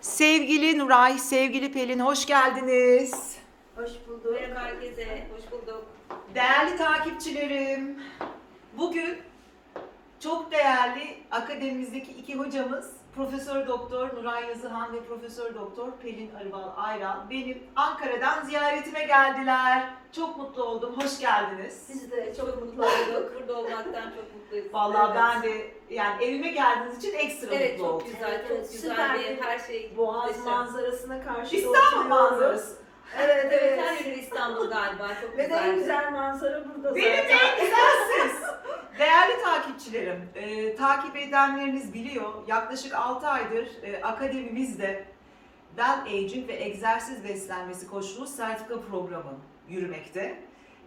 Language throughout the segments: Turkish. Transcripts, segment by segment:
Sevgili Nuray, sevgili Pelin hoş geldiniz. Hoş bulduk. Merhaba herkese, hoş bulduk. Değerli takipçilerim, bugün çok değerli akademimizdeki iki hocamız Profesör Doktor Nuray Yazıhan ve Profesör Doktor Pelin Arıbal Ayran benim Ankara'dan ziyaretime geldiler. Çok mutlu oldum, hoş geldiniz. Biz de çok mutlu olduk. Burada olmaktan çok mutluyuz. Vallahi Evet. ben de yani evime geldiğiniz için ekstra Evet mutlu çok oldum. güzel, Evet, çok evet, güzel süper bir bir her şey. Boğaz muhteşem. manzarasına karşı İstanbul oturuyoruz. manzarası. Evet Evet, her yeri İstanbul galiba, çok Ve de en güzel. güzel manzara burada Benim zaten. en güzel siz. Değerli takipçilerim, e, takip edenleriniz biliyor. Yaklaşık 6 aydır e, akademimizde Well Aging ve Egzersiz Beslenmesi Koçluğu sertifika programı yürümekte.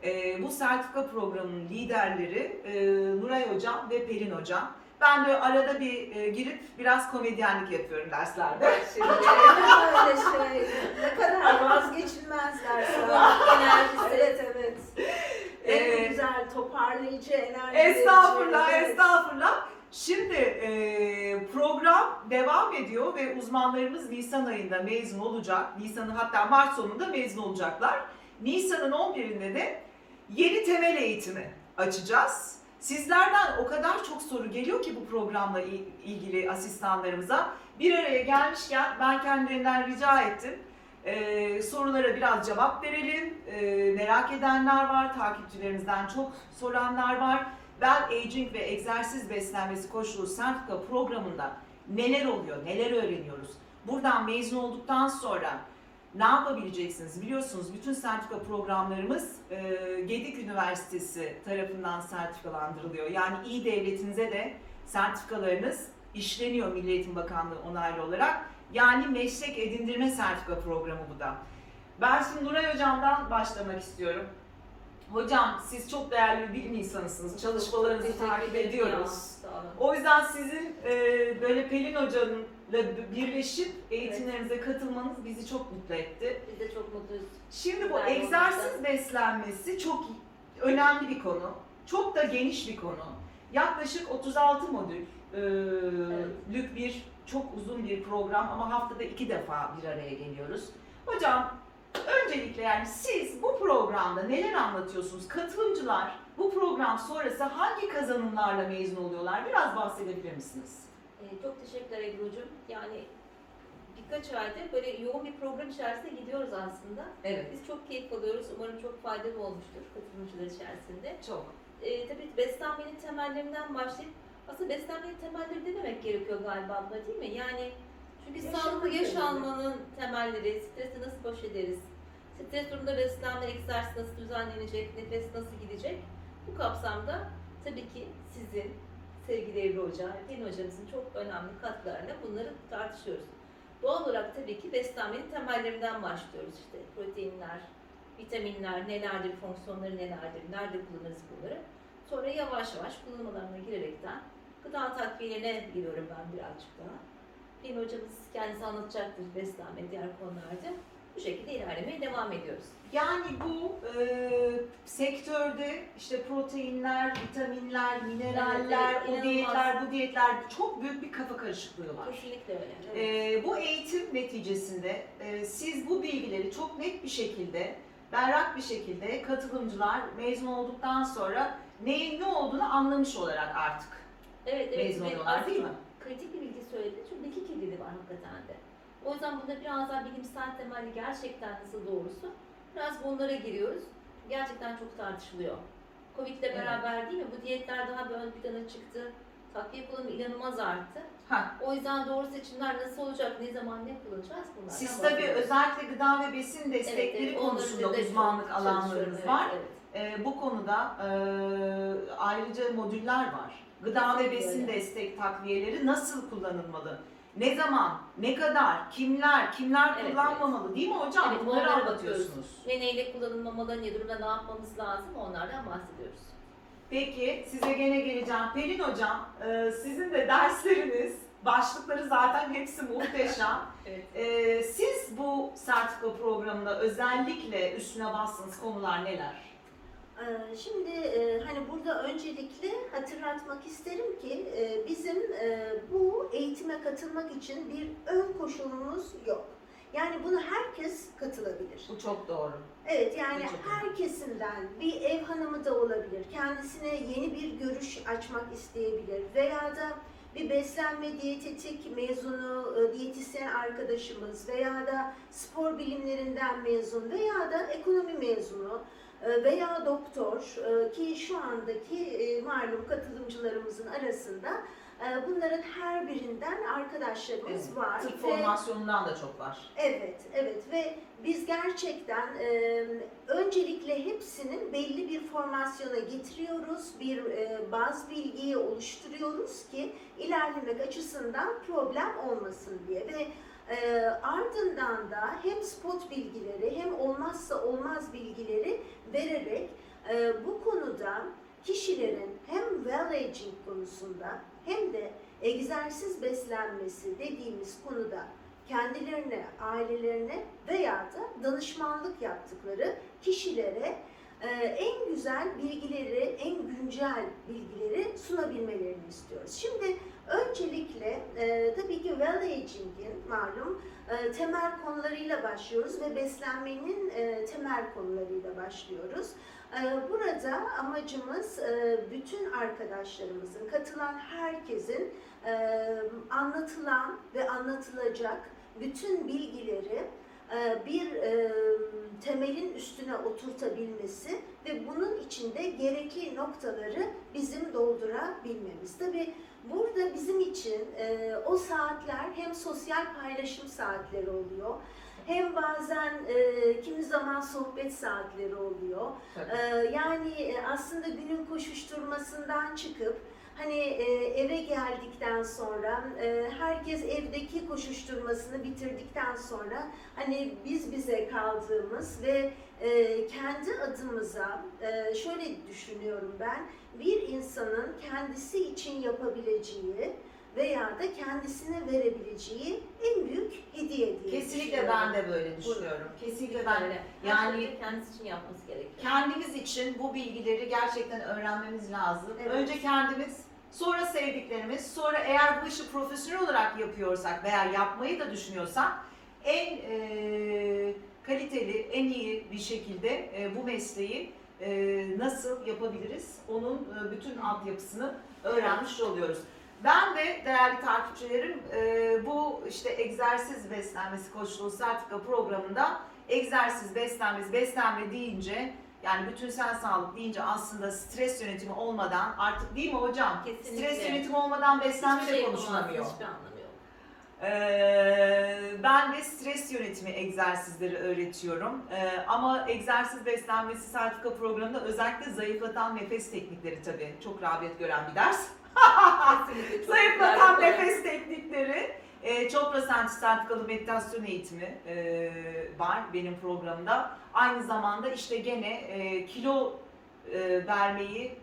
E, bu sertifika programının liderleri e, Nuray Hocam ve Pelin Hocam. Ben de arada bir e, girip biraz komedyenlik yapıyorum derslerde. Şimdi Öyle şey. Ne kadar vazgeçilmezler sana. enerjisi. Evet evet. En Ee, güzel toparlayıcı enerji. Estağfurullah, verici, evet. estağfurullah. Şimdi e, program devam ediyor ve uzmanlarımız Nisan ayında mezun olacak. Nisan'ın hatta Mart sonunda mezun olacaklar. Nisan'ın 11'inde de yeni temel eğitimi açacağız. Sizlerden o kadar çok soru geliyor ki bu programla il- ilgili asistanlarımıza. Bir araya gelmişken ben kendilerinden rica ettim. Ee, sorulara biraz cevap verelim. Ee, merak edenler var, takipçilerimizden çok soranlar var. Well Aging ve Egzersiz Beslenmesi Koşulu Sertifika programında neler oluyor, neler öğreniyoruz? Buradan mezun olduktan sonra ne yapabileceksiniz? Biliyorsunuz bütün sertifika programlarımız e, Gedik Üniversitesi tarafından sertifikalandırılıyor. Yani iyi devletinize de sertifikalarınız işleniyor Milli Eğitim Bakanlığı onaylı olarak. Yani meslek edindirme sertifika programı bu da. Ben şimdi Nuray Hocam'dan başlamak istiyorum. Hocam siz çok değerli bir bilim insanısınız. Çalışmalarınızı takip ediyoruz. O yüzden sizin e, böyle Pelin Hoca'nınla birleşip eğitimlerinize katılmanız bizi çok mutlu etti. Biz de çok mutluyuz. Şimdi bu Güzel egzersiz beslenmesi çok önemli bir konu. Çok da geniş bir konu. Yaklaşık 36 modüllük bir çok uzun bir program ama haftada iki defa bir araya geliyoruz. Hocam öncelikle yani siz bu programda neler anlatıyorsunuz? Katılımcılar bu program sonrası hangi kazanımlarla mezun oluyorlar? Biraz bahsedebilir misiniz? Ee, çok teşekkürler Ebru'cum. Yani birkaç aydır böyle yoğun bir program içerisinde gidiyoruz aslında. Evet. Biz çok keyif alıyoruz. Umarım çok faydalı olmuştur katılımcılar içerisinde. Çok. e, tabii beslenmenin temellerinden başlayıp aslında beslenmenin temelleri dememek gerekiyor galiba abla değil mi? Yani çünkü sağlıklı yaş almanın temelleri, stresi nasıl baş ederiz? Stres durumunda beslenme, egzersiz nasıl düzenlenecek, nefes nasıl gidecek? Bu kapsamda tabii ki sizin sevgili Evri Hoca, Pelin Hocamızın çok önemli katkılarıyla bunları tartışıyoruz. Doğal olarak tabii ki beslenmenin temellerinden başlıyoruz işte. Proteinler, vitaminler nelerdir, fonksiyonları nelerdir, nerede kullanırız bunları. Sonra yavaş yavaş kullanım alanına girerekten gıda takviyelerine giriyorum ben birazcık daha. Pelin hocamız kendisi anlatacaktır beslenme, diğer konularda. Bu şekilde ilerlemeye devam ediyoruz. Yani bu e, sektörde işte proteinler, vitaminler, mineraller, Evet, evet, o diyetler, bu diyetler çok büyük bir kafa karışıklığı var. Kesinlikle öyle. Evet. E, bu eğitim neticesinde e, siz bu bilgileri çok net bir şekilde, berrak bir şekilde katılımcılar mezun olduktan sonra neyin ne olduğunu anlamış olarak artık evet, evet. mezun Ve oluyorlar değil mi? kritik bir bilgi söylediniz çünkü iki kilidi var hakikaten de. O yüzden burada biraz daha bilimsel temelli gerçekten nasıl doğrusu biraz bunlara giriyoruz. Gerçekten çok tartışılıyor. Covid ile Evet. beraber değil mi? Bu diyetler daha bir ön plana çıktı. Takviye kullanımı inanılmaz arttı. Ha. O yüzden doğru seçimler nasıl olacak, ne zaman ne kullanacağız bunlardan Siz tabii bahsediyoruz. özellikle gıda ve besin Evet, destekleri evet, onların konusunda uzmanlık alanlarınız evet, var. evet. Ee, bu konuda e, ayrıca modüller var. Gıda ve Kesinlikle besin öyle. destek takviyeleri nasıl kullanılmalı? Ne zaman, ne kadar, kimler, kimler Evet, kullanmamalı değil mi hocam? Evet, Bunları onlara anlatıyorsunuz. Ve neyle kullanılmamalı, ne durumda ne yapmamız lazım onlardan bahsediyoruz. Peki size gene geleceğim. Pelin hocam e, sizin de dersleriniz, başlıkları zaten hepsi muhteşem. Evet. E, siz bu sertifika programında özellikle üstüne bastığınız konular neler? Ee, Şimdi e, hani burada öncelikle hatırlatmak isterim ki e, eğitime katılmak için bir ön koşulumuz yok. Yani bunu herkes katılabilir. Bu çok doğru. Evet yani Gerçekten. her kesimden bir ev hanımı da olabilir. Kendisine yeni bir görüş açmak isteyebilir veya da bir beslenme diyetetik mezunu, e, diyetisyen arkadaşımız veya da spor bilimlerinden mezun veya da ekonomi mezunu e, veya doktor e, ki şu andaki malum katılımcılarımızın arasında bunların her birinden arkadaşlarımız Evet, var. Tıp Ve- formasyonundan da çok var. Evet, evet ve biz gerçekten e, öncelikle hepsinin belli bir formasyona getiriyoruz, bir e, baz bilgiyi oluşturuyoruz ki ilerlemek açısından problem olmasın diye ve e, ardından da hem spot bilgileri hem olmazsa olmaz bilgileri vererek e, bu konuda kişilerin hem well aging konusunda hem de egzersiz beslenmesi dediğimiz konuda kendilerine, ailelerine veya da danışmanlık yaptıkları kişilere e, en güzel bilgileri, en güncel bilgileri sunabilmelerini istiyoruz. E, tabii ki well aging'in malum e, temel konularıyla başlıyoruz ve beslenmenin e, temel konularıyla başlıyoruz. E, burada amacımız e, bütün arkadaşlarımızın, katılan herkesin e, anlatılan ve anlatılacak bütün bilgileri bir e, temelin üstüne oturtabilmesi ve bunun içinde gerekli noktaları bizim doldurabilmemiz. Tabi burada bizim için e, o saatler hem sosyal paylaşım saatleri oluyor, hem bazen e, kimi zaman sohbet saatleri oluyor. Ee, yani e, aslında günün koşuşturmasından çıkıp hani e, eve geldikten sonra e, herkes evdeki koşuşturmasını bitirdikten sonra hani biz bize kaldığımız ve e, kendi adımıza şöyle düşünüyorum ben bir insanın kendisi için yapabileceği veya da kendisine verebileceği en büyük hediye diye Kesinlikle ben de böyle düşünüyorum. Kesinlikle ben Öyle. Yani- Yani kendisi için yapması gerekiyor. kendimiz için bu bilgileri gerçekten öğrenmemiz lazım. Evet. Önce kendimiz, sonra sevdiklerimiz, sonra eğer bu işi profesyonel olarak yapıyorsak veya yapmayı da düşünüyorsak en e, kaliteli, en iyi bir şekilde e, bu mesleği e, nasıl yapabiliriz? Onun e, bütün altyapısını öğrenmiş oluyoruz. Ben de değerli takipçilerim e, bu işte egzersiz beslenmesi koçluğu sertifika programında egzersiz beslenmesi, beslenme deyince yani bütünsel sağlık deyince aslında stres yönetimi olmadan artık değil mi hocam? Kesinlikle. Stres yönetimi olmadan beslenme Hiçbir de şey konuşulamıyor. Hiçbir anlamı yok. Ee, ben de stres yönetimi egzersizleri öğretiyorum. Ee, ama egzersiz beslenmesi sertifika programında özellikle zayıflatan nefes teknikleri tabii çok rağbet gören bir ders. Zayıflatan nefes teknikleri. E, Chopra Center sertifikalı meditasyon eğitimi e, var benim programda. Aynı zamanda işte gene e, kilo e, vermeyi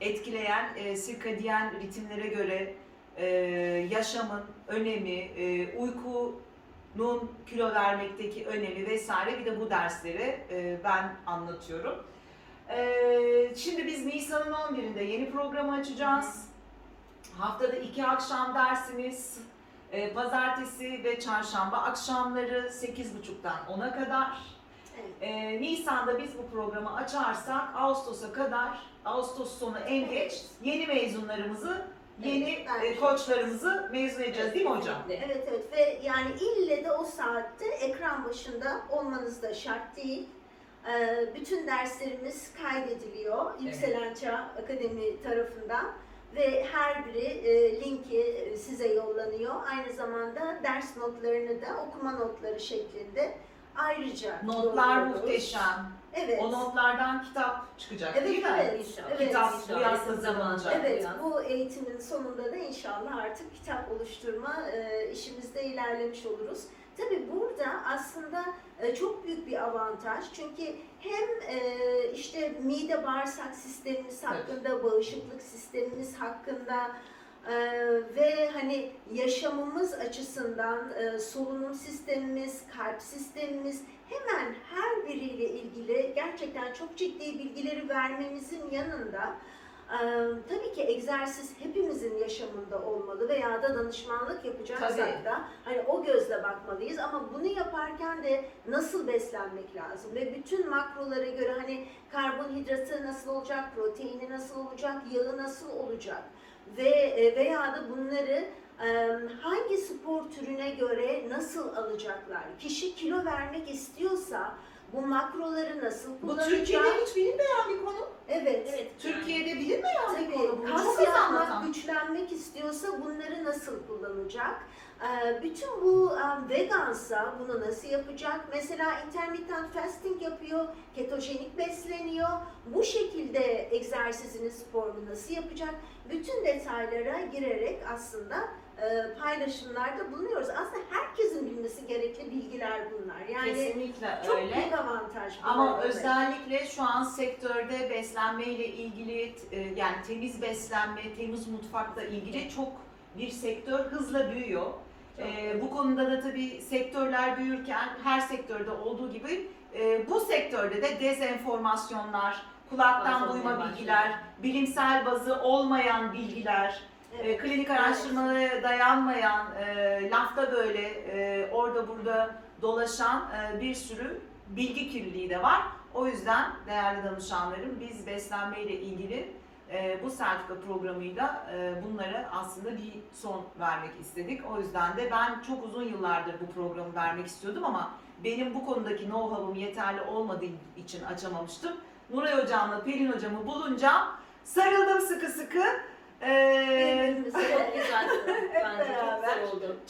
etkileyen e, sirkadiyen ritimlere göre e, yaşamın önemi, e, uykunun kilo vermekteki önemi vesaire bir de bu dersleri e, ben anlatıyorum. E, şimdi biz Nisan'ın 11'inde yeni programı açacağız. Haftada iki akşam dersimiz. E, Pazartesi ve çarşamba akşamları 8.30'dan 10'a kadar. Evet. E, Nisan'da biz bu programı açarsak Ağustos'a kadar, Ağustos sonu en geç yeni mezunlarımızı, yeni Evet, e, koçlarımızı mezun edeceğiz değil mi hocam? Evet evet ve yani ille de o saatte ekran başında olmanız da şart değil. Ee, bütün derslerimiz kaydediliyor Yükselen Çağ Akademi tarafından ve her biri e, linki e, size yollanıyor. Aynı zamanda ders notlarını da okuma notları şeklinde ayrıca Notlar yolluyoruz. muhteşem. Evet. O notlardan kitap çıkacak Evet, değil mi? evet. İnşallah. Evet. Kitap bu yaz hazırlanacak. Evet, Biraz. bu eğitimin sonunda da inşallah artık kitap oluşturma e, işimizde ilerlemiş oluruz. Tabii burada aslında e, çok büyük bir avantaj çünkü hem e, işte mide bağırsak sistemimiz Evet. hakkında, bağışıklık sistemimiz hakkında Ee, ve hani yaşamımız açısından e, solunum sistemimiz, kalp sistemimiz hemen her biriyle ilgili gerçekten çok ciddi bilgileri vermemizin yanında e, tabii ki egzersiz hepimizin yaşamında olmalı veya da danışmanlık yapacaksak Tabii. da hani o gözle bakmalıyız ama bunu yaparken de nasıl beslenmek lazım ve bütün makrolara göre hani karbonhidratı nasıl olacak, proteini nasıl olacak, yağı nasıl olacak ve e, veya da bunları hangi spor türüne göre nasıl alacaklar? Kişi kilo vermek istiyorsa bu makroları nasıl Bu? Türkiye'de hiç bilinmeyen bir konu. Evet. Evet. Türkiye'de bilinmeyen bir konu. Tabii Bu kas yapmak, güçlenmek istiyorsa bunları nasıl kullanacak? Ee, Bütün bu um, vegansa bunu nasıl yapacak? Mesela intermittent fasting yapıyor, ketojenik besleniyor. Bu şekilde egzersizini, sporunu nasıl yapacak? Bütün detaylara girerek aslında e, paylaşımlarda bulunuyoruz. Aslında herkesin bilmesi gerekli bilgiler bunlar. Yani Kesinlikle çok öyle. büyük avantaj. Ama özellikle şu an sektörde beslenme ile ilgili e, yani temiz beslenme, temiz mutfakla ilgili çok bir sektör hızla büyüyor. E, bu konuda da tabii sektörler büyürken her sektörde olduğu gibi e, bu sektörde de dezenformasyonlar, kulaktan duyma bilgiler, bilimsel bazı olmayan bilgiler, e, klinik araştırmalara dayanmayan, e, lafta böyle e, orada burada dolaşan e, bir sürü bilgi kirliliği de var. O yüzden değerli danışanlarım biz beslenme ile ilgili e, bu sertifika programıyla e, bunlara aslında bir son vermek istedik. O yüzden de ben çok uzun yıllardır bu programı vermek istiyordum ama benim bu konudaki know-how'um yeterli olmadığı için açamamıştım. Nuray Hocam'la Pelin Hocam'ı bulunca sarıldım sıkı sıkı. Ee,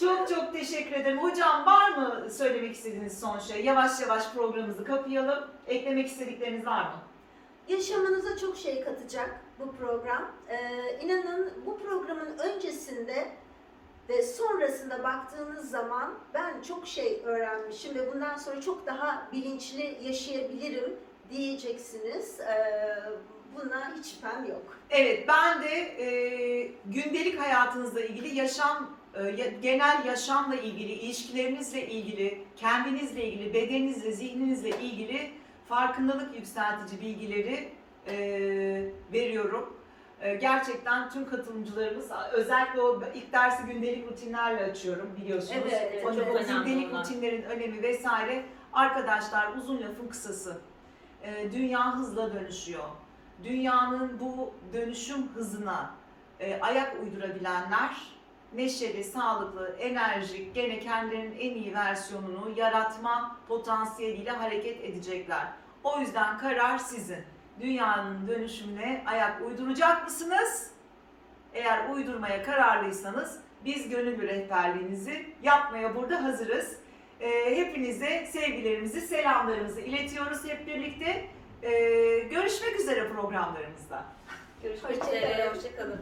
çok çok teşekkür ederim. Hocam var mı söylemek istediğiniz son şey? Yavaş yavaş programımızı kapayalım. Eklemek istedikleriniz var mı? Yaşamınıza çok şey katacak bu program. Ee, inanın bu programın öncesinde ve sonrasında baktığınız zaman ben çok şey öğrenmişim ve bundan sonra çok daha bilinçli yaşayabilirim diyeceksiniz. Ee, buna hiç şüphem yok. Evet, ben de e, gündelik hayatınızla ilgili yaşam, e, genel yaşamla ilgili, ilişkilerinizle ilgili, kendinizle ilgili, bedeninizle, zihninizle ilgili farkındalık yükseltici bilgileri e, veriyorum. E, gerçekten tüm katılımcılarımız, özellikle o ilk dersi gündelik rutinlerle açıyorum biliyorsunuz. Evet, evet, O, çok o gündelik onlar. rutinlerin önemi vesaire. Arkadaşlar uzun lafın kısası. E, dünya hızla dönüşüyor. Dünyanın bu dönüşüm hızına e, ayak uydurabilenler neşeli, sağlıklı, enerjik, gene kendilerinin en iyi versiyonunu yaratma potansiyeliyle hareket edecekler. O yüzden karar sizin. Dünyanın dönüşümüne ayak uyduracak mısınız? Eğer uydurmaya kararlıysanız biz gönüllü rehberliğinizi yapmaya burada hazırız. E, hepinize sevgilerimizi, selamlarımızı iletiyoruz hep birlikte. E, görüşmek üzere programlarımızda. Görüşmek Hoşça üzere. kalın. Hoşçakalın.